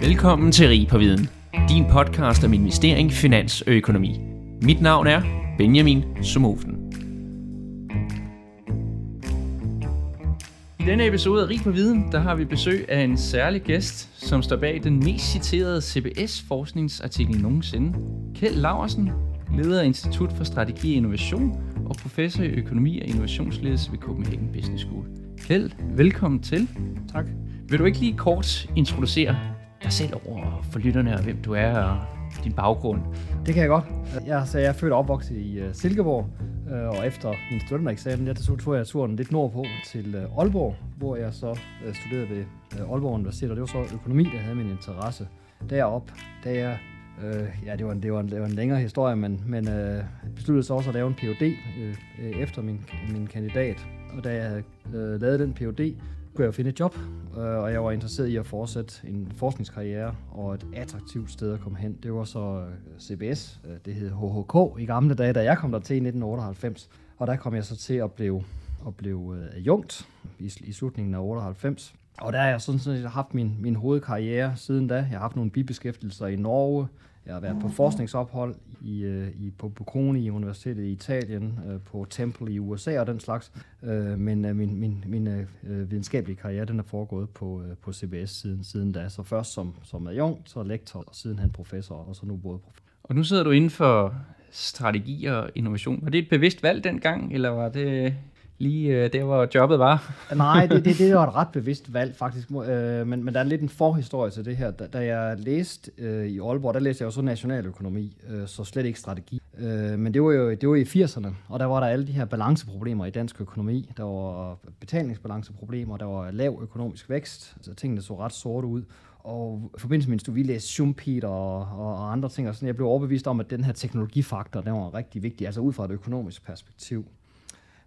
Velkommen til Rig på Viden, din podcast om investering, finans og økonomi. Mit navn er Benjamin Sumofen. I denne episode af Rig på Viden, der har vi besøg af en særlig gæst, som står bag den mest citerede CBS-forskningsartikel nogensinde. Kjeld Laversen, leder af Institut for Strategi og Innovation og professor i økonomi og innovationsledelse ved Copenhagen Business School. Kjeld, velkommen til. Tak. Vil du ikke lige kort introducere dig selv over for lytterne, og hvem du er og din baggrund? Det kan jeg godt. Jeg, så jeg er født og opvokset i uh, Silkeborg, uh, og efter min studentereksamen, der tog jeg turen lidt nordpå til uh, Aalborg, hvor jeg så uh, studerede ved uh, Aalborg Universitet, og det var så økonomi, der havde min interesse. Derop, da jeg Øh, ja, det var, en, det, var en, det var en længere historie, men, men øh, besluttede så også at lave en Ph.D. Øh, efter min, min kandidat. Og da jeg havde øh, lavet den Ph.D., kunne jeg finde et job, øh, og jeg var interesseret i at fortsætte en forskningskarriere og et attraktivt sted at komme hen. Det var så øh, CBS, øh, det hed HHK i gamle dage, da jeg kom der til i 1998. Og der kom jeg så til at blive, at blive adjunkt i, i slutningen af 98. Og der har jeg sådan set haft min, min hovedkarriere siden da. Jeg har haft nogle bibeskæftigelser i Norge, jeg har været på forskningsophold i, øh, i, på Bocconi Universitetet i Italien, øh, på Temple i USA og den slags. Øh, men min, min, min videnskabelige karriere den er foregået på, på CBS siden, siden da. Så først som, som adjunkt, så lektor, og siden han professor, og så nu både professor. Og nu sidder du inden for strategi og innovation. Var det et bevidst valg dengang, eller var det lige øh, der, hvor jobbet var? Nej, det, det, det var et ret bevidst valg faktisk, øh, men, men der er lidt en forhistorie til det her. Da, da jeg læste øh, i Aalborg, der læste jeg jo så nationaløkonomi, øh, så slet ikke strategi. Øh, men det var jo det var i 80'erne, og der var der alle de her balanceproblemer i dansk økonomi. Der var betalingsbalanceproblemer, der var lav økonomisk vækst, så tingene så ret sorte ud. Og i forbindelse med at vi læste Schumpeter og, og, og andre ting, og sådan, jeg blev overbevist om, at den her teknologifaktor, den var rigtig vigtig, altså ud fra et økonomisk perspektiv.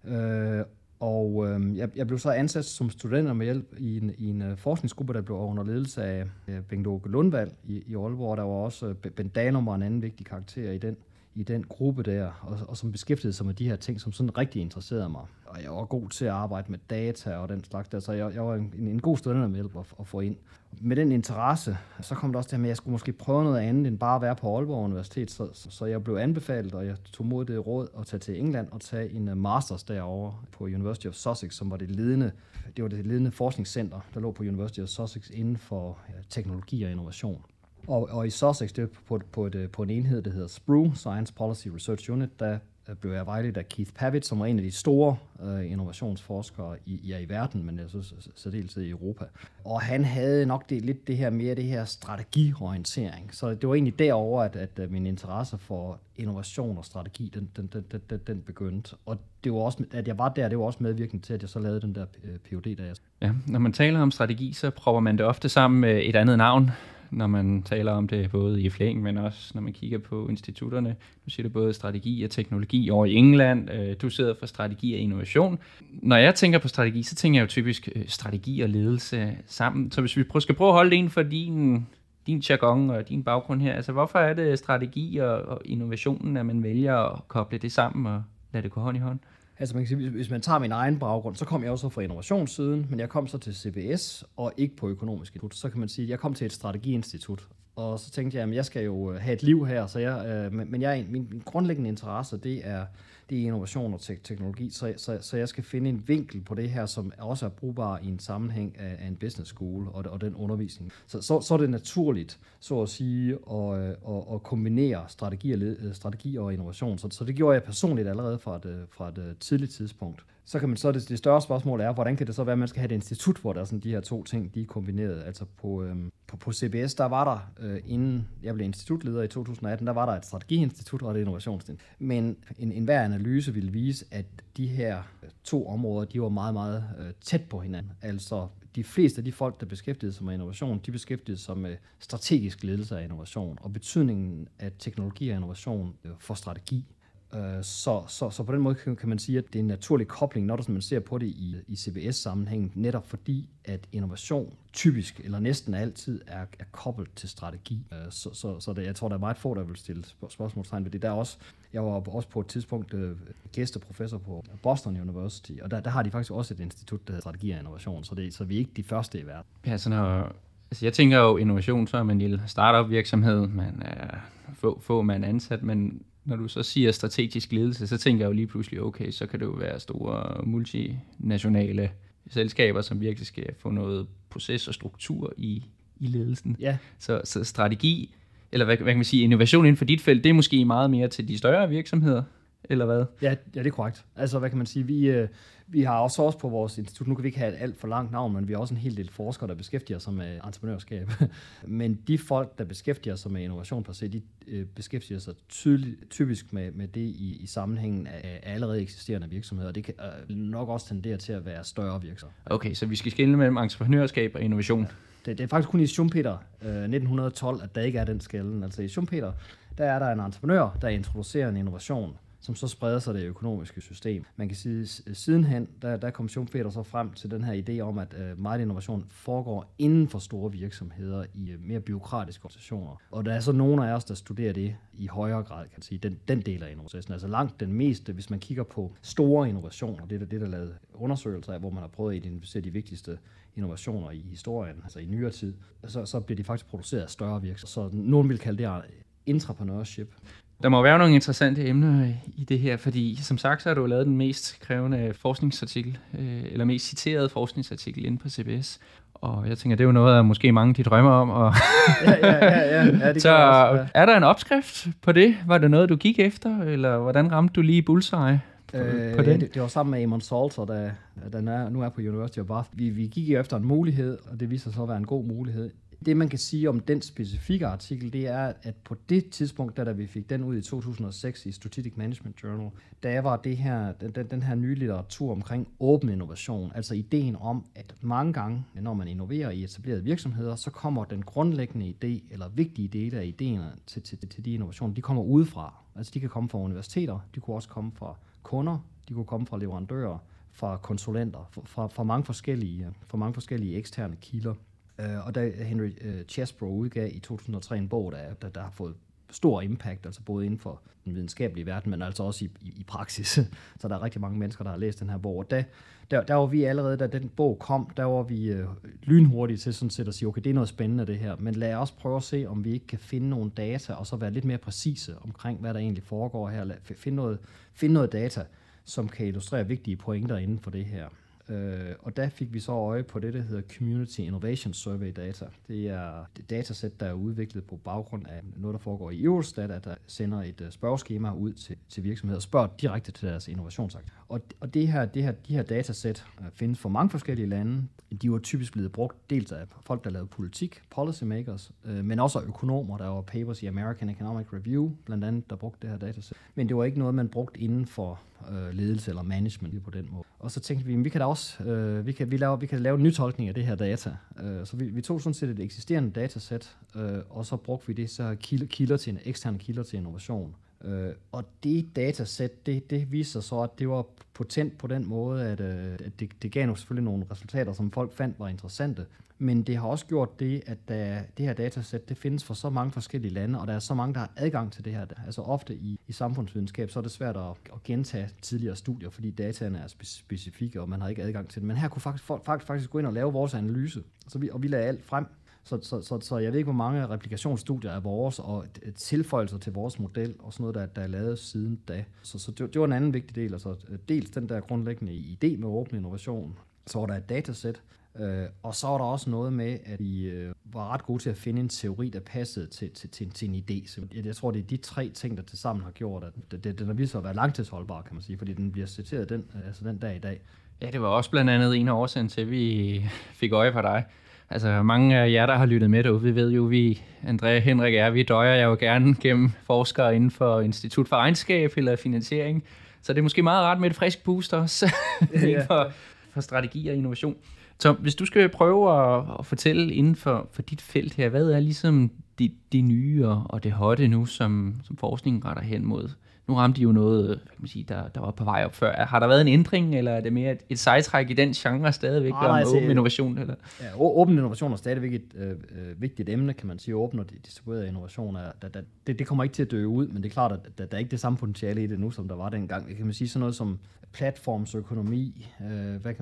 Øh, og øh, jeg, jeg blev så ansat som studenter med hjælp i en, i en uh, forskningsgruppe, der blev under ledelse af uh, Bengt Åke Lundvald i, i Aalborg. Der var også uh, Ben Danum var en anden vigtig karakter i den, i den gruppe der, og, og som beskæftigede sig med de her ting, som sådan rigtig interesserede mig. Og jeg var god til at arbejde med data og den slags der, så jeg, jeg var en, en god studerende med at, at få ind med den interesse, så kom det også til, at jeg skulle måske prøve noget andet end bare at være på Aalborg Universitet. Så, så jeg blev anbefalet, og jeg tog mod det råd at tage til England og tage en øh, masters derovre på University of Sussex, som var det ledende, det var det ledende forskningscenter, der lå på University of Sussex inden for ja, teknologi og innovation. Og, og i Sussex, det er på, på, et, øh, på en enhed, der hedder SPRU, Science Policy Research Unit, der øh, blev jeg vejledt af Keith Pavitt, som var en af de store øh, innovationsforskere i, ja, i verden, men så særdeles i Europa. Og han havde nok det, lidt det her mere det her strategiorientering. Så det var egentlig derover at, at, at min interesse for innovation og strategi, den, den, den, den, den begyndte. Og det var også, at jeg var der, det var også medvirkende til, at jeg så lavede den der øh, PhD, der jeg... Ja, når man taler om strategi, så prøver man det ofte sammen med et andet navn når man taler om det, både i flæng, men også når man kigger på institutterne. Du siger det både strategi og teknologi over i England. Øh, du sidder for strategi og innovation. Når jeg tænker på strategi, så tænker jeg jo typisk øh, strategi og ledelse sammen. Så hvis vi skal prøve at holde det inden for din, din jargon og din baggrund her, altså hvorfor er det strategi og, og innovationen, at man vælger at koble det sammen og lade det gå hånd i hånd? Altså man kan sige, hvis man tager min egen baggrund, så kom jeg også fra innovationssiden, men jeg kom så til CBS og ikke på økonomisk institut. Så kan man sige, at jeg kom til et strategiinstitut, og så tænkte jeg, at jeg skal jo øh, have et liv her, så jeg, øh, men jeg, min, min grundlæggende interesse, det er, det er innovation og te- teknologi, så, så, så jeg skal finde en vinkel på det her, som også er brugbar i en sammenhæng af, af en business school og, og den undervisning. Så, så, så er det naturligt, så at sige, at, øh, at, at kombinere strategi og, led, øh, strategi og innovation. Så, så det gjorde jeg personligt allerede fra et, øh, fra et tidligt tidspunkt så kan man så, det, det større spørgsmål er, hvordan kan det så være, at man skal have et institut, hvor der er sådan de her to ting, de er kombineret. Altså på, øhm, på, på CBS, der var der, øh, inden jeg blev institutleder i 2018, der var der et strategiinstitut og et innovationsinstitut. Men en, en hver analyse ville vise, at de her øh, to områder, de var meget, meget øh, tæt på hinanden. Altså de fleste af de folk, der beskæftigede sig med innovation, de beskæftigede sig med strategisk ledelse af innovation og betydningen af teknologi og innovation øh, for strategi. Øh, så, så, så på den måde kan man sige, at det er en naturlig kobling, når man ser på det i, i CBS-sammenhæng, netop fordi, at innovation typisk, eller næsten altid, er, er koblet til strategi. Øh, så, så, så det, jeg tror, der er meget få, der vil stille spørgsmålstegn ved det. Der også, jeg var også på et tidspunkt øh, gæsteprofessor på Boston University, og der, der har de faktisk også et institut, der hedder Strategi og Innovation, så, det, så vi er ikke de første i verden. Ja, så når Altså jeg tænker jo innovation, så er man en lille startup virksomhed, man er få, få man ansat, men når du så siger strategisk ledelse, så tænker jeg jo lige pludselig, okay, så kan det jo være store multinationale selskaber, som virkelig skal få noget proces og struktur i, i ledelsen. Ja. Så, så strategi, eller hvad, hvad kan man sige, innovation inden for dit felt, det er måske meget mere til de større virksomheder, eller hvad? Ja, ja, det er korrekt. Altså, hvad kan man sige, vi, øh, vi har også også på vores institut, nu kan vi ikke have et alt for langt navn, men vi har også en hel del forskere, der beskæftiger sig med entreprenørskab. men de folk, der beskæftiger sig med innovation per se, de øh, beskæftiger sig tydeligt, typisk med, med det i, i sammenhængen af, af allerede eksisterende virksomheder, og det kan øh, nok også tendere til at være større virksomheder. Okay, så vi skal skille mellem entreprenørskab og innovation. Ja. Det, det er faktisk kun i Schumpeter øh, 1912, at der ikke er den skælden. Altså i Schumpeter, der er der en entreprenør, der introducerer en innovation, som så spreder sig det økonomiske system. Man kan sige, sidenhen, der, der kom Schumpeter så frem til den her idé om, at øh, meget innovation foregår inden for store virksomheder i øh, mere byråkratiske organisationer. Og der er så nogle af os, der studerer det i højere grad, kan man sige, den, den del af innovationen. Altså langt den meste, hvis man kigger på store innovationer, det er det, der er lavet undersøgelser af, hvor man har prøvet at identificere de vigtigste innovationer i historien, altså i nyere tid, så, så bliver de faktisk produceret af større virksomheder. Så nogen vil kalde det entrepreneurship. Der må være nogle interessante emner i det her, fordi som sagt, så har du lavet den mest krævende forskningsartikel, øh, eller mest citerede forskningsartikel inde på CBS. Og jeg tænker, det er jo noget, måske mange de drømmer om. Og ja, ja, ja, ja, ja, det så også, ja. er der en opskrift på det? Var det noget, du gik efter, eller hvordan ramte du lige bullseye? På, øh, på den? Det, det var sammen med Amon Salter, der, der er, nu er på University of Bath. Vi, vi gik efter en mulighed, og det viser sig at være en god mulighed. Det, man kan sige om den specifikke artikel, det er, at på det tidspunkt, da, da vi fik den ud i 2006 i Strategic Management Journal, der var det her, den, den her nye litteratur omkring åben innovation, altså ideen om, at mange gange, når man innoverer i etablerede virksomheder, så kommer den grundlæggende idé, eller vigtige dele af idéerne til, til, til de innovationer, de kommer udefra. Altså de kan komme fra universiteter, de kunne også komme fra kunder, de kunne komme fra leverandører, fra konsulenter, fra, fra, mange, forskellige, fra mange forskellige eksterne kilder. Øh, og da Henry uh, Chesbrough udgav i 2003 en bog, der, der, der har fået stor impact, altså både inden for den videnskabelige verden, men altså også i, i, i praksis. Så der er rigtig mange mennesker, der har læst den her bog. Og da, der, der var vi allerede, da den bog kom, der var vi øh, lynhurtige til sådan set at sige, okay, det er noget spændende det her, men lad os prøve at se, om vi ikke kan finde nogle data, og så være lidt mere præcise omkring, hvad der egentlig foregår her. Finde noget, finde noget data, som kan illustrere vigtige pointer inden for det her. Øh, og der fik vi så øje på det, der hedder Community Innovation Survey Data. Det er et datasæt, der er udviklet på baggrund af noget, der foregår i Eurostat, at der sender et øh, spørgeskema ud til, til virksomheder og spørger direkte til deres innovationsakt. Og, og det her, det her, de her datasæt øh, findes for mange forskellige lande. De var typisk blevet brugt dels af folk, der lavede politik, policymakers, øh, men også af økonomer. Der var papers i American Economic Review, blandt andet, der brugte det her datasæt. Men det var ikke noget, man brugte inden for øh, ledelse eller management på den måde. Og så tænkte vi, at vi kan da også øh, vi kan, vi laver, vi kan lave en nytolkning af det her data. Øh, så vi, vi tog sådan set et eksisterende datasæt, øh, og så brugte vi det så kilder, kilder til en eksterne kilder til innovation. Øh, og det datasæt, det, det viser sig så, at det var potent på den måde, at, øh, at det, det gav nok selvfølgelig nogle resultater, som folk fandt var interessante. Men det har også gjort det, at der, det her datasæt, det findes for så mange forskellige lande, og der er så mange, der har adgang til det her. Altså ofte i, i samfundsvidenskab, så er det svært at, at gentage tidligere studier, fordi dataene er specifikke, og man har ikke adgang til det. Men her kunne faktisk, folk faktisk, faktisk gå ind og lave vores analyse, så vi, og vi lagde alt frem. Så, så, så, så jeg ved ikke, hvor mange replikationsstudier er vores, og tilføjelser til vores model, og sådan noget, der, der er lavet siden da. Så, så det, det var en anden vigtig del. Altså, dels den der grundlæggende idé med åben innovation, så var der et datasæt, Øh, og så var der også noget med, at vi øh, var ret gode til at finde en teori, der passede til, til, til, til en idé. Så jeg, jeg tror, det er de tre ting, der til sammen har gjort, at det, det, den har vist sig at være langtidsholdbar, kan man sige, fordi den bliver citeret den, altså den dag i dag. Ja, det var også blandt andet en af årsagen til, at vi fik øje på dig. Altså mange af jer, der har lyttet med derude, vi ved jo, vi, André Henrik er, vi døjer jeg jo gerne gennem forskere inden for Institut for Egenskab eller Finansiering. Så det er måske meget rart med et frisk boost også ja. for, for strategi og innovation. Så hvis du skal prøve at, at fortælle inden for, for dit felt her, hvad er ligesom det, det nye og det hotte nu, som, som forskningen retter hen mod? Nu ramte de jo noget, kan man sige, der, der var på vej op før. Har der været en ændring, eller er det mere et, et sejtræk i den genre stadigvæk, ah, om åben innovation? Eller? Ja, åben innovation er stadigvæk et øh, øh, vigtigt emne, kan man sige. Åben og distribueret innovation, er, der, der, det, det kommer ikke til at dø ud, men det er klart, at der, der er ikke det samme potentiale i det nu, som der var dengang. Kan man sige sådan noget som platformsøkonomi. Øh, hvad,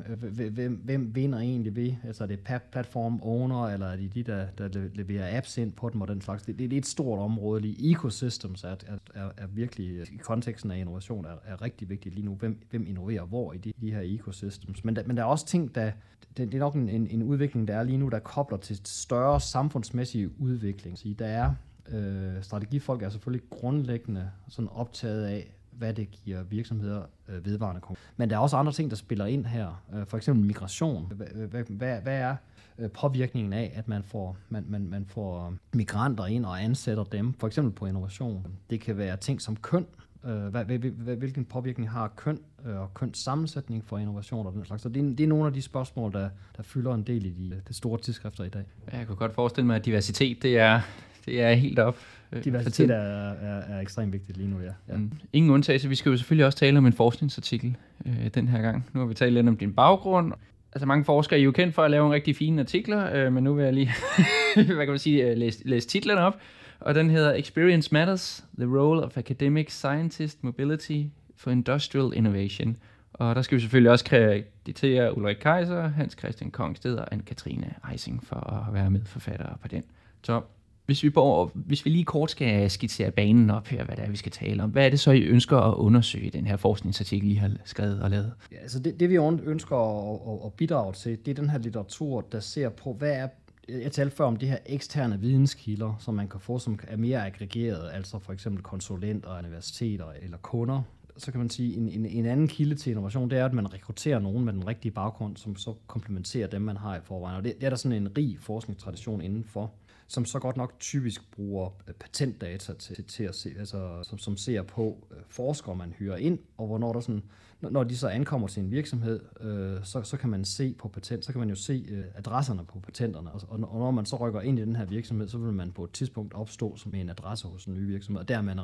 hvem, hvem vinder egentlig ved? Altså er det platform owner, eller er det de, der, der leverer apps ind på dem og den slags? Det, det er et stort område lige. Ecosystems er, er, er, er virkelig, i konteksten af innovation, er, er rigtig vigtigt lige nu. Hvem, hvem innoverer hvor i de, de her ecosystems? Men der, men der er også ting, der, det, det er nok en, en, en udvikling, der er lige nu, der kobler til større samfundsmæssige udvikling. Så der er øh, strategifolk er selvfølgelig grundlæggende sådan optaget af, hvad det giver virksomheder øh, vedvarende konkurrence. Men der er også andre ting, der spiller ind her. Øh, for eksempel migration. Hvad, hvad, hvad er øh, påvirkningen af, at man får, man, man, man får migranter ind og ansætter dem, for eksempel på innovation. Det kan være ting som køn. Øh, hvad, hvad, hvilken påvirkning har køn øh, og køns sammensætning for innovation og den slags. Så det er, det er nogle af de spørgsmål, der, der fylder en del i de, de store tidsskrifter i dag. Jeg kan godt forestille mig, at diversitet det er, det er helt op Øh, Diversitet er, er, er ekstremt vigtigt lige nu, ja. ja. Mm. Ingen undtagelse. Vi skal jo selvfølgelig også tale om en forskningsartikel øh, den her gang. Nu har vi talt lidt om din baggrund. Altså mange forskere er jo kendt for at lave en rigtig fine artikler, øh, men nu vil jeg lige hvad kan man sige, øh, læse, læse titlen op. Og den hedder Experience Matters, The Role of Academic Scientist Mobility for Industrial Innovation. Og der skal vi selvfølgelig også kreditere Ulrik Kaiser, Hans Christian Kongsted og Anne-Katrine Eising for at være medforfattere på den. Så hvis vi, bor, hvis vi lige kort skal skitsere banen op her, hvad det er, vi skal tale om, hvad er det så, I ønsker at undersøge i den her forskningsartikel, I har skrevet og lavet? Ja, altså det, det vi ønsker at, at, at bidrage til, det er den her litteratur, der ser på, hvad er jeg talte før om de her eksterne videnskilder, som man kan få, som er mere aggregeret, altså for eksempel konsulenter, universiteter eller kunder. Så kan man sige, en, en, en anden kilde til innovation, det er, at man rekrutterer nogen med den rigtige baggrund, som så komplementerer dem, man har i forvejen. Og det, det er der sådan en rig forskningstradition indenfor som så godt nok typisk bruger øh, patentdata til, til at se, altså, som, som ser på øh, forskere, man hyrer ind, og hvornår der sådan, når de så ankommer til en virksomhed, øh, så, så kan man se på patent, så kan man jo se øh, adresserne på patenterne, og, og når man så rykker ind i den her virksomhed, så vil man på et tidspunkt opstå som en adresse hos en ny virksomhed, og der er man,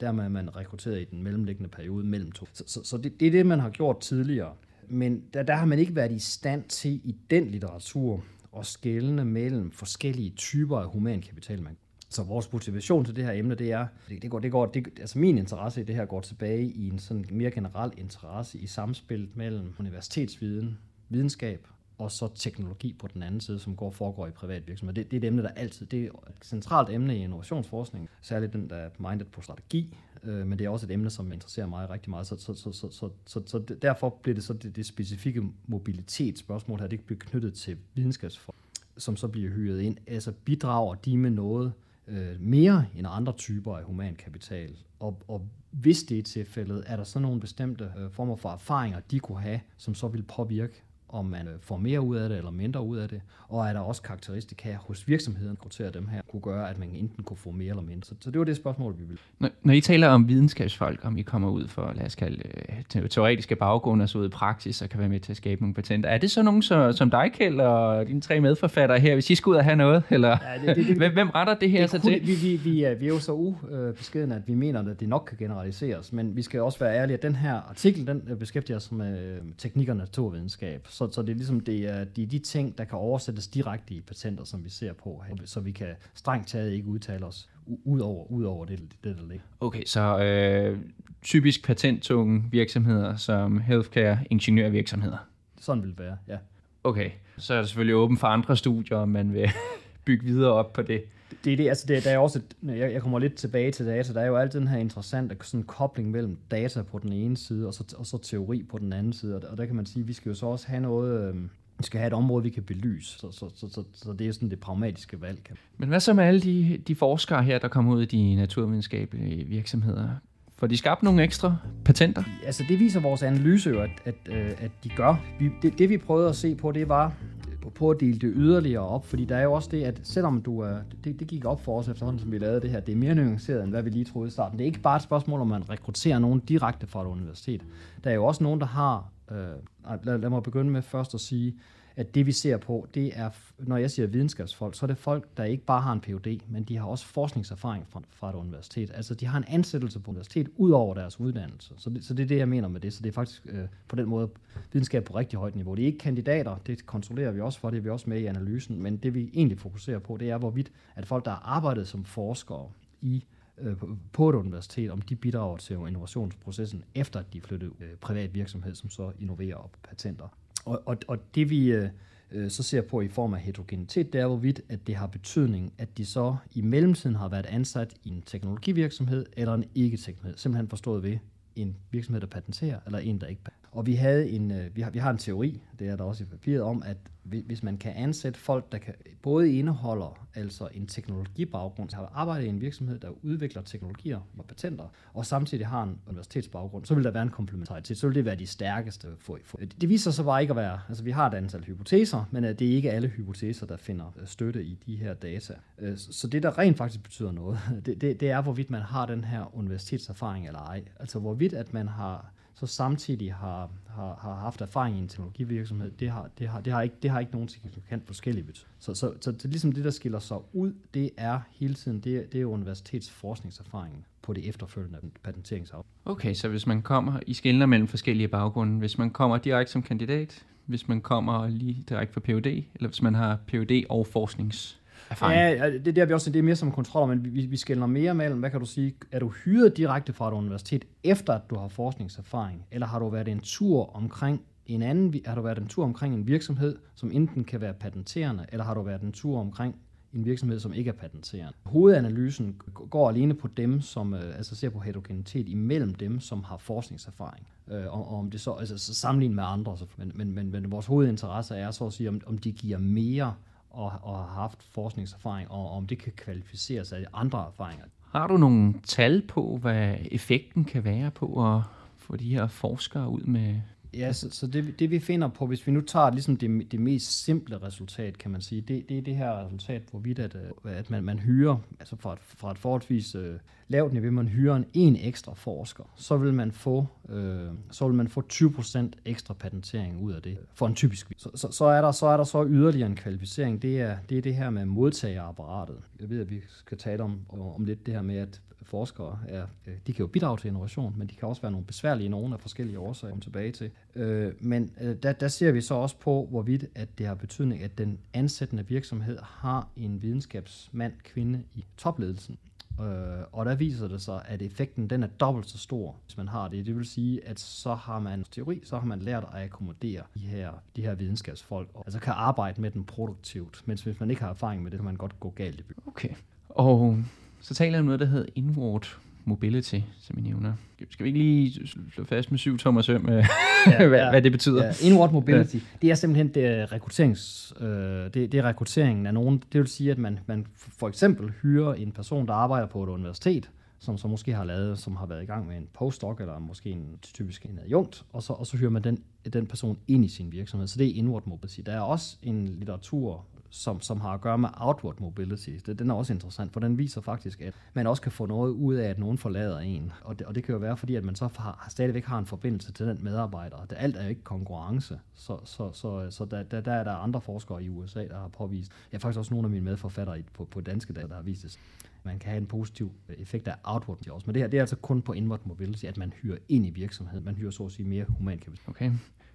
der er man rekrutteret i den mellemliggende periode mellem to. Så, så, så det, det er det, man har gjort tidligere. Men der, der har man ikke været i stand til i den litteratur at skælne mellem forskellige typer af humankapital, man så vores motivation til det her emne, det er, det, det går, det går, det, altså min interesse i det her går tilbage i en sådan mere generel interesse i samspillet mellem universitetsviden, videnskab og så teknologi på den anden side, som går foregår i privat virksomhed. Det, det er et emne, der altid, det er et centralt emne i innovationsforskning, særligt den, der er mindet på strategi, øh, men det er også et emne, som interesserer mig rigtig meget, så, så, så, så, så, så, så derfor bliver det så det, det specifikke mobilitetsspørgsmål her, det bliver knyttet til videnskabsforskning, som så bliver hyret ind. Altså bidrager de med noget øh, mere end andre typer af humankapital, og, og hvis det er tilfældet, er der så nogle bestemte øh, former for erfaringer, de kunne have, som så vil påvirke om man øh, får mere ud af det eller mindre ud af det, og er der også karakteristika hos virksomheden, at dem her, kunne gøre, at man enten kunne få mere eller mindre. Så, så det var det spørgsmål, vi ville. Når, når I taler om videnskabsfolk, om I kommer ud for, lad os kalde øh, teoretiske baggrunde og så ud i praksis, og kan være med til at skabe nogle patenter, er det så nogen så, som dig, Kjeld, og dine tre medforfattere her, hvis I skal ud og have noget? Eller ja, det, det, det, hvem, hvem retter det her det, så til? Vi, vi, vi, er, vi er jo så ubeskedende, at vi mener, at det nok kan generaliseres, men vi skal også være ærlige, at den her artikel, den beskæftiger sig med teknik og naturvidenskab, så, så det er ligesom det er, de, de ting, der kan oversættes direkte i patenter, som vi ser på så vi kan strengt taget ikke udtale os ud over, ud over det, det, der ligger. Okay, så øh, typisk patenttunge virksomheder som healthcare ingeniørvirksomheder. Sådan vil det være, ja. Okay, så er det selvfølgelig åben for andre studier, om man vil bygge videre op på det. Det er det, altså det, der er også et, jeg, jeg kommer lidt tilbage til data, der er jo altid den her interessante sådan kobling mellem data på den ene side, og så, og så teori på den anden side, og der, og der kan man sige, at vi skal jo så også have noget, øh, vi skal have et område, vi kan belyse, så, så, så, så, så det er sådan det pragmatiske valg. Men hvad så med alle de, de forskere her, der kommer ud i de naturvidenskabelige virksomheder? Får de skabt nogle ekstra patenter? Altså det viser vores analyse jo, at, at, øh, at de gør. Vi, det, det vi prøvede at se på, det var, på at dele det yderligere op, fordi der er jo også det, at selvom du er, det, det gik op for os efterhånden, som vi lavede det her, det er mere nuanceret, end hvad vi lige troede i starten. Det er ikke bare et spørgsmål, om man rekrutterer nogen direkte fra et universitet. Der er jo også nogen, der har, øh, lad, lad mig begynde med først at sige, at det vi ser på, det er, når jeg siger videnskabsfolk, så er det folk, der ikke bare har en Ph.D., men de har også forskningserfaring fra, fra et universitet. Altså de har en ansættelse på universitet ud over deres uddannelse. Så det, så det er det, jeg mener med det. Så det er faktisk øh, på den måde videnskab på rigtig højt niveau. Det er ikke kandidater, det kontrollerer vi også for, det er vi også med i analysen, men det vi egentlig fokuserer på, det er hvorvidt, at folk, der har arbejdet som forskere i øh, på et universitet, om de bidrager til innovationsprocessen, efter at de flyttede øh, privat virksomhed, som så innoverer op patenter. Og, og, og det vi øh, øh, så ser på i form af heterogenitet, det er hvorvidt, at det har betydning, at de så i mellemtiden har været ansat i en teknologivirksomhed eller en ikke-teknologi, Simpelthen forstået ved en virksomhed, der patenterer, eller en, der ikke patenterer. Og vi, havde en, øh, vi, har, vi har en teori, det er der også i papiret, om, at hvis man kan ansætte folk, der kan både indeholder altså en teknologibaggrund, har arbejdet i en virksomhed, der udvikler teknologier og patenter, og samtidig har en universitetsbaggrund, så vil der være en komplementaritet. Så vil det være de stærkeste. For, for. Det viser sig bare ikke at være, altså vi har et antal hypoteser, men øh, det er ikke alle hypoteser, der finder øh, støtte i de her data. Øh, så det, der rent faktisk betyder noget, det, det, det er, hvorvidt man har den her universitetserfaring eller ej. Altså hvorvidt, at man har så samtidig har, har, har haft erfaring i en teknologivirksomhed, det har, det har, det har, ikke, det har ikke nogen signifikant forskellig betydning. Så, så, så det, ligesom det, der skiller sig ud, det er hele tiden, det, det er universitetsforskningserfaringen på det efterfølgende patenteringsaftal. Okay, så hvis man kommer i skældner mellem forskellige baggrunde, hvis man kommer direkte som kandidat, hvis man kommer lige direkte fra PhD, eller hvis man har PhD og forsknings erfaring. Ja, det, det er vi også, det er mere som kontrol, men vi, vi skældner mere mellem, hvad kan du sige, er du hyret direkte fra et universitet, efter at du har forskningserfaring, eller har du været en tur omkring en anden, har du været en tur omkring en virksomhed, som enten kan være patenterende, eller har du været en tur omkring en virksomhed, som ikke er patenterende. Hovedanalysen går alene på dem, som øh, altså ser på heterogenitet imellem dem, som har forskningserfaring. Øh, og, og om det så, altså så sammenlignet med andre, så, men, men, men, men vores hovedinteresse er så at sige, om, om de giver mere og, og har haft forskningserfaring, og om det kan kvalificeres af andre erfaringer. Har du nogle tal på, hvad effekten kan være på at få de her forskere ud med Ja, så, så det, det vi finder på, hvis vi nu tager ligesom det, det mest simple resultat, kan man sige, det, det er det her resultat, hvorvidt at, øh, at man, man hyrer, altså fra et, fra et forholdsvis øh, lavt niveau, man hyrer en, en ekstra forsker, så vil man få, øh, så vil man få 20% ekstra patentering ud af det, for en typisk så, så, så, er der, så er der så yderligere en kvalificering, det er det, er det her med modtagerapparatet. Jeg ved, at vi skal tale om, om lidt det her med, at forskere er, øh, de kan jo bidrage til innovation, men de kan også være nogle besværlige nogen af forskellige årsager, om tilbage til. Øh, men øh, der, der ser vi så også på, hvorvidt at det har betydning, at den ansættende virksomhed har en videnskabsmand, kvinde i topledelsen. Øh, og der viser det sig, at effekten den er dobbelt så stor, hvis man har det. Det vil sige, at så har man teori, så har man lært at akkommodere de her, de her videnskabsfolk, og altså kan arbejde med dem produktivt, mens hvis man ikke har erfaring med det, kan man godt gå galt i byen. Okay. Og så taler jeg om noget, der hedder inward mobility, som I nævner. Skal vi ikke lige slå fast med syv tommer søm, ja, hvad, ja, hvad det betyder? Ja, inward mobility, ja. det er simpelthen det rekrutterings, øh, det, det er rekrutteringen af nogen. Det vil sige, at man, man for eksempel hyrer en person, der arbejder på et universitet, som så måske har lavet, som har været i gang med en postdoc, eller måske en typisk en adjunkt, og så, og så hyrer man den, den person ind i sin virksomhed. Så det er inward mobility. Der er også en litteratur som, som har at gøre med outward mobility. Det, den er også interessant, for den viser faktisk, at man også kan få noget ud af, at nogen forlader en. Og det, og det kan jo være, fordi at man så har, stadigvæk har en forbindelse til den medarbejder. Det, alt er jo ikke konkurrence. Så, så, så, så der, der, der er der andre forskere i USA, der har påvist. Jeg har faktisk også nogle af mine medforfattere på, på danske data, der har vist det. Man kan have en positiv effekt af outward også. Men det her det er altså kun på inward mobility, at man hyrer ind i virksomheden. Man hyrer så at sige mere human kapital. Okay.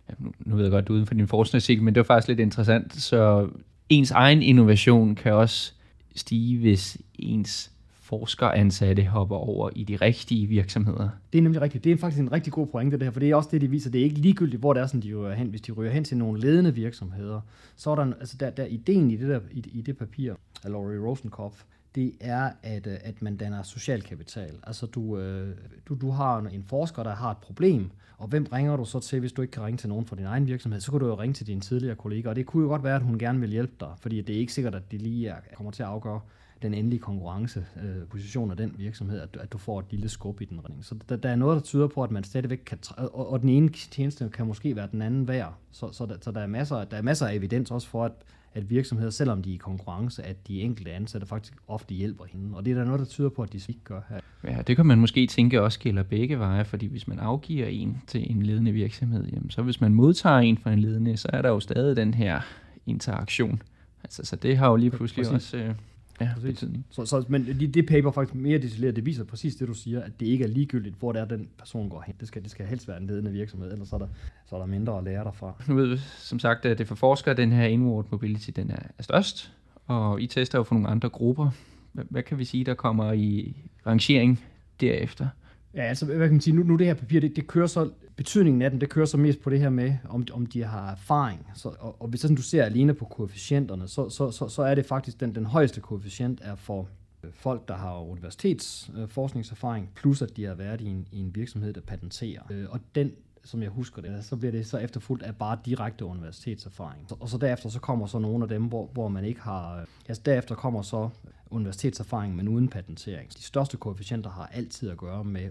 Ja, nu, nu ved jeg godt, du er uden for din forskningssigt, men det var faktisk lidt interessant. Så ens egen innovation kan også stige, hvis ens forskeransatte hopper over i de rigtige virksomheder. Det er nemlig rigtigt. Det er faktisk en rigtig god pointe, det her, for det er også det, de viser. Det er ikke ligegyldigt, hvor det er, sådan, de ryger hen. Hvis de ryger hen til nogle ledende virksomheder, så er der, altså der, der ideen i det, der, i, i det papir af Laurie Rosenkopf, det er, at, øh, at man danner social kapital. Altså du, øh, du, du har en forsker, der har et problem, og hvem ringer du så til, hvis du ikke kan ringe til nogen fra din egen virksomhed? Så kan du jo ringe til dine tidligere kolleger, og det kunne jo godt være, at hun gerne vil hjælpe dig, fordi det er ikke sikkert, at det lige er, kommer til at afgøre den endelige konkurrenceposition øh, af den virksomhed, at du, at du får et lille skub i den retning. Så der, der er noget, der tyder på, at man stadigvæk kan, og, og den ene tjeneste kan måske være den anden værd. Så, så, der, så der, er masser, der er masser af evidens også for, at at virksomheder, selvom de er i konkurrence, at de enkelte ansatte faktisk ofte hjælper hende. Og det er der noget, der tyder på, at de ikke gør her. Ja, det kan man måske tænke også gælder begge veje, fordi hvis man afgiver en til en ledende virksomhed, jamen, så hvis man modtager en fra en ledende, så er der jo stadig den her interaktion. Altså, så det har jo lige pludselig Præcis. også øh, ja, Præcis. betydning. Så, så, men det, paper faktisk mere detaljeret, det viser præcis det, du siger, at det ikke er ligegyldigt, hvor det er, den person går hen. Det skal, det skal helst være en ledende virksomhed, ellers så er der, så er der mindre at lære derfra. Nu ved vi som sagt, at det for forskere, den her inward mobility, den er, er størst, og I tester jo for nogle andre grupper. Hvad, hvad kan vi sige, der kommer i rangering derefter? Ja, altså, hvad kan man sige, nu, nu det her papir, det, det kører så, betydningen af den, det kører så mest på det her med, om, om de har erfaring. Så, og, og hvis sådan, du ser alene på koefficienterne, så, så, så, så er det faktisk, den, den højeste koefficient er for øh, folk, der har universitetsforskningserfaring, plus at de har været i en, i en virksomhed, der patenterer. Øh, og den som jeg husker det, så bliver det så efterfulgt af bare direkte universitetserfaring. Og så derefter så kommer så nogle af dem, hvor, hvor man ikke har... Øh, altså derefter kommer så universitetserfaring, men uden patentering. De største koefficienter har altid at gøre med...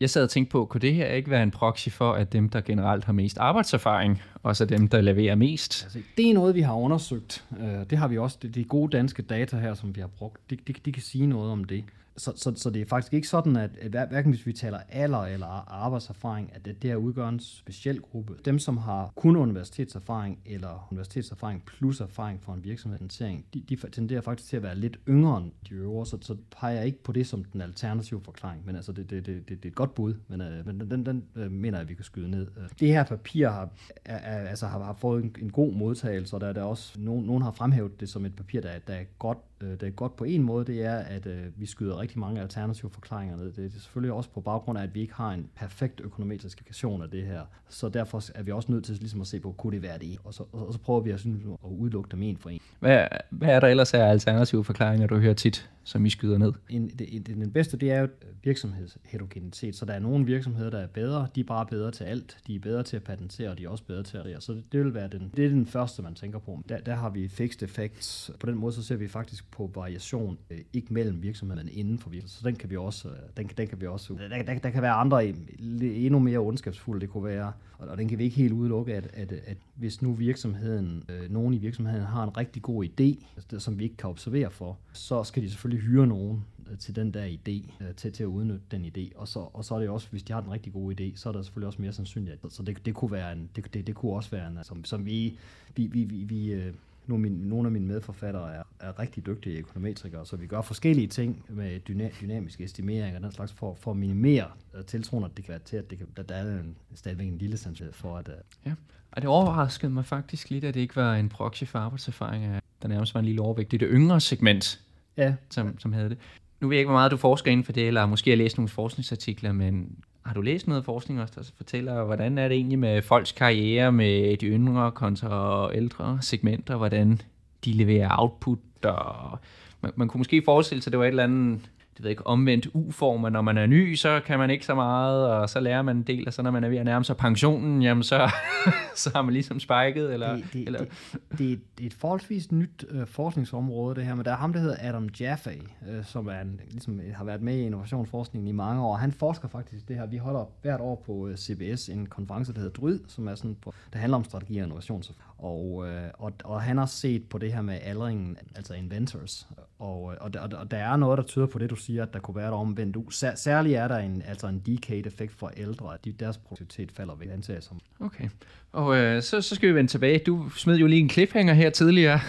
Jeg, sad og tænkte på, kunne det her ikke være en proxy for, at dem, der generelt har mest arbejdserfaring, også er dem, der leverer mest? Altså, det er noget, vi har undersøgt. Øh, Det har vi også. Det, de gode danske data her, som vi har brugt, de, de, de kan sige noget om det. Så, så, så det er faktisk ikke sådan, at hverken hvis vi taler alder eller arbejdserfaring, at det der udgør en speciel gruppe. Dem, som har kun universitetserfaring eller universitetserfaring plus erfaring fra en virksomhedsorientering, de, de tenderer faktisk til at være lidt yngre end de øvrige, så, så peger jeg ikke på det som den alternative forklaring. Men altså, det, det, det, det, det er et godt bud, men, øh, men den, den, den øh, mener jeg, at vi kan skyde ned. Det her papir har, er, er, altså har, har fået en, en god modtagelse, og der er der også, nogen, nogen har fremhævet det som et papir, der, der er godt øh, der er godt på en måde, det er, at øh, vi skyder rigtig mange alternative forklaringer ned. Det er selvfølgelig også på baggrund af, at vi ikke har en perfekt økonometrisk ekvation af det her. Så derfor er vi også nødt til ligesom at se på, kunne det være det? Og så, og så prøver vi at, synes, at udelukke dem en for en. Hvad, hvad er der ellers af alternative forklaringer, du hører tit, som I skyder ned? En, det, den bedste, det er jo virksomhedsheterogenitet. Så der er nogle virksomheder, der er bedre. De er bare bedre til alt. De er bedre til at patentere, og de er også bedre til at reagere. Så det, det vil være den, det er den første, man tænker på. Der, der har vi fixed effects. På den måde, så ser vi faktisk på variation, øh, ikke mellem virksomhederne, men inden for virksomheden. Så den kan vi også, øh, den, den kan vi også, der, der, der kan være andre øh, endnu mere ondskabsfulde, det kunne være, og, og den kan vi ikke helt udelukke, at, at, at hvis nu virksomheden, øh, nogen i virksomheden har en rigtig god idé, som vi ikke kan observere for, så skal de selvfølgelig hyre nogen øh, til den der idé, øh, til, til at udnytte den idé. Og så, og så er det også, hvis de har den rigtig gode idé, så er der selvfølgelig også mere sandsynligt. Så det, det kunne være en, det, det, det kunne også være en, altså, som, som vi, vi, vi, vi, vi øh, nu min, nogle af mine medforfattere er, er rigtig dygtige økonometrikere, så vi gør forskellige ting med dyna, dynamisk estimering og den slags for, for at minimere tiltroen, at det kan være til, at det kan, at der er en, stadigvæk en lille sandsynlighed for, at Ja. Og det overraskede mig faktisk lidt, at det ikke var en proxy for arbejdserfaring, at der nærmest var en lille overvægt. i det yngre segment, ja, som, som havde det. Nu ved jeg ikke, hvor meget du forsker inden for det, eller måske har læst nogle forskningsartikler, men har du læst noget forskning også, der så fortæller, hvordan er det egentlig med folks karriere med de yngre kontra ældre segmenter, hvordan de leverer output, og man, man kunne måske forestille sig, at det var et eller andet, det ved ikke, omvendt U-form, når man er ny, så kan man ikke så meget, og så lærer man en del, og så når man er ved at nærme sig pensionen, jamen så, så har man ligesom spiket, eller, det, det, eller det, det, er et- det er et forholdsvis nyt øh, forskningsområde, det her, men der er ham, der hedder Adam Jaffe, øh, som er en, ligesom, har været med i innovationsforskningen i mange år. Han forsker faktisk det her. Vi holder hvert år på øh, CBS en konference, der hedder DRYD, som er sådan på, der handler om strategi og innovation. Og, øh, og, og han har set på det her med aldringen, altså inventors. Og, øh, og, der, og der er noget, der tyder på det, du siger, at der kunne være et omvendt u. Sær, særligt er der en, altså en decade-effekt for ældre, at de, deres produktivitet falder ved antaget som Okay. Og øh, så, så skal vi vende tilbage. Du smed jo lige en cliffhanger her tidligere.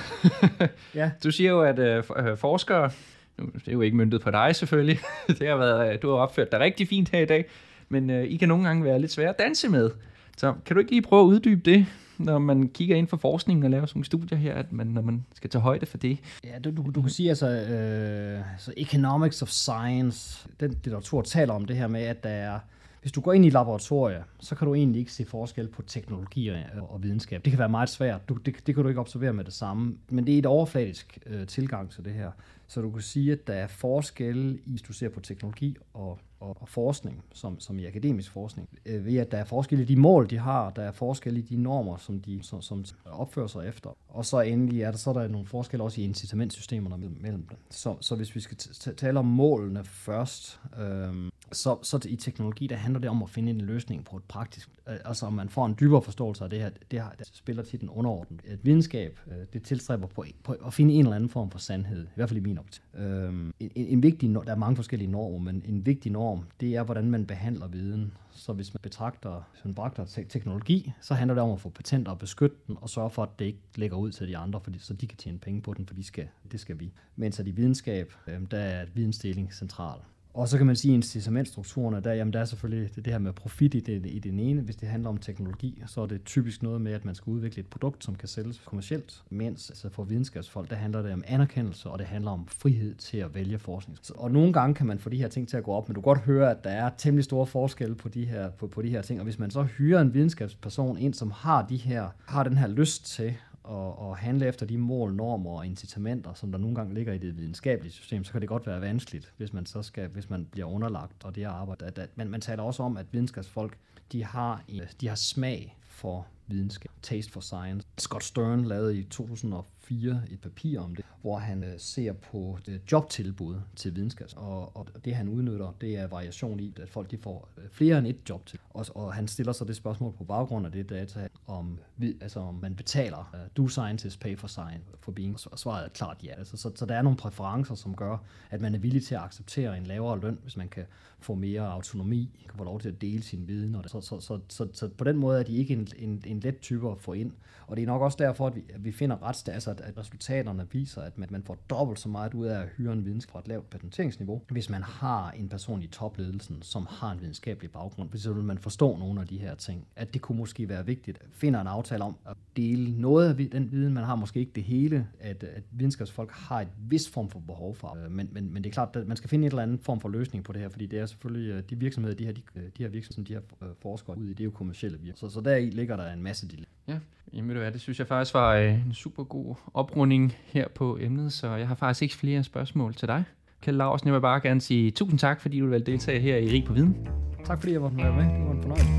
Ja. Du siger jo, at øh, øh, forskere, nu, det er jo ikke myndet på dig selvfølgelig, det har været, du har opført dig rigtig fint her i dag, men øh, I kan nogle gange være lidt svære at danse med. Så kan du ikke lige prøve at uddybe det, når man kigger ind for forskningen og laver sådan nogle studier her, at man, når man skal tage højde for det? Ja, du, du, du kan sige, altså, øh, så economics of science, den litteratur taler om det her med, at der er, hvis du går ind i laboratorier, så kan du egentlig ikke se forskel på teknologi og, videnskab. Det kan være meget svært. Du, det, det kan du ikke observere med det samme. Men det er et overfladisk øh, tilgang til det her. Så du kan sige, at der er forskel i, hvis du ser på teknologi og og, og forskning, som, som i akademisk forskning, øh, ved at der er forskel i de mål, de har, der er forskel i de normer, som de som, som opfører sig efter. Og så endelig er der, så er der nogle forskelle også i incitamentsystemerne mellem dem. Så, så hvis vi skal tale om målene først, øh, så, så i teknologi, der handler det om at finde en løsning på et praktisk, øh, altså om man får en dybere forståelse af det her, det, her, det spiller til en underordnet. Et videnskab, øh, det tilstræber på, på at finde en eller anden form for sandhed, i hvert fald i min optik. Øh, en, en vigtig, der er mange forskellige normer, men en vigtig norm, det er, hvordan man behandler viden. Så hvis man betragter, hvis man betragter teknologi, så handler det om at få patenter og beskytte den, og sørge for, at det ikke ligger ud til de andre, fordi, så de kan tjene penge på den, for de skal, det skal vi. Mens at i videnskab, øh, der er vidensdeling central. Og så kan man sige, at incitamentstrukturerne, der, jamen der er selvfølgelig det, det her med profit i, det, i den ene. Hvis det handler om teknologi, så er det typisk noget med, at man skal udvikle et produkt, som kan sælges kommercielt. Mens altså for videnskabsfolk, der handler det om anerkendelse, og det handler om frihed til at vælge forskning. Og nogle gange kan man få de her ting til at gå op, men du kan godt høre, at der er temmelig store forskelle på de her, på, på de her ting. Og hvis man så hyrer en videnskabsperson ind, som har, de her, har den her lyst til og, og handle efter de mål, normer og incitamenter, som der nogle gange ligger i det videnskabelige system, så kan det godt være vanskeligt, hvis man så skal, hvis man bliver underlagt og det arbejde. At, at, men man taler også om, at videnskabsfolk, de har, en, de har smag for videnskab. Taste for Science. Scott Stern lavede i 2004 et papir om det, hvor han øh, ser på det jobtilbud til videnskab. Og, og det han udnytter, det er variation i, at folk de får øh, flere end et job til. Og, og han stiller så det spørgsmål på baggrund af det data, om, altså, om man betaler uh, do scientists pay for science for being. Og svaret er klart ja. Altså, så, så der er nogle præferencer, som gør, at man er villig til at acceptere en lavere løn, hvis man kan få mere autonomi, kan få lov til at dele sin viden. Og det. Så, så, så, så, så på den måde er de ikke en, en, en let type at få ind. Og det er nok også derfor, at vi, at vi finder ret, altså at, at resultaterne viser, at man, får dobbelt så meget ud af at hyre en videnskab fra et lavt patenteringsniveau, hvis man har en person i topledelsen, som har en videnskabelig baggrund. Så vil man forstå nogle af de her ting. At det kunne måske være vigtigt at finde en aftale om at dele noget af den viden, man har måske ikke det hele, at, at videnskabsfolk har et vis form for behov for. Øh, men, men, men det er klart, at man skal finde et eller andet form for løsning på det her, fordi det er selvfølgelig øh, de virksomheder, de her, de, de her virksomheder, de her øh, forskere ud i, det er jo kommersielle virksomheder. Så, så deri ligger der en masse dilemma. Ja, jamen du det synes jeg faktisk var øh, en super god oprunding her på emnet, så jeg har faktisk ikke flere spørgsmål til dig. Kjeld Larsen, jeg vil bare gerne sige tusind tak, fordi du vil deltage her i Rig på Viden. Tak fordi jeg var med. Det var en fornøjelse.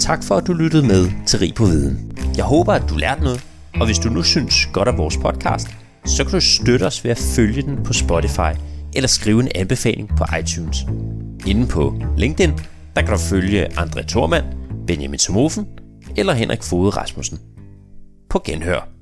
Tak for, at du lyttede med til Rig på Viden. Jeg håber, at du lærte noget, og hvis du nu synes godt af vores podcast, så kan du støtte os ved at følge den på Spotify eller skrive en anbefaling på iTunes. Inde på LinkedIn, der kan du følge André Thormand, Benjamin Somofen eller Henrik Fode Rasmussen. På genhør.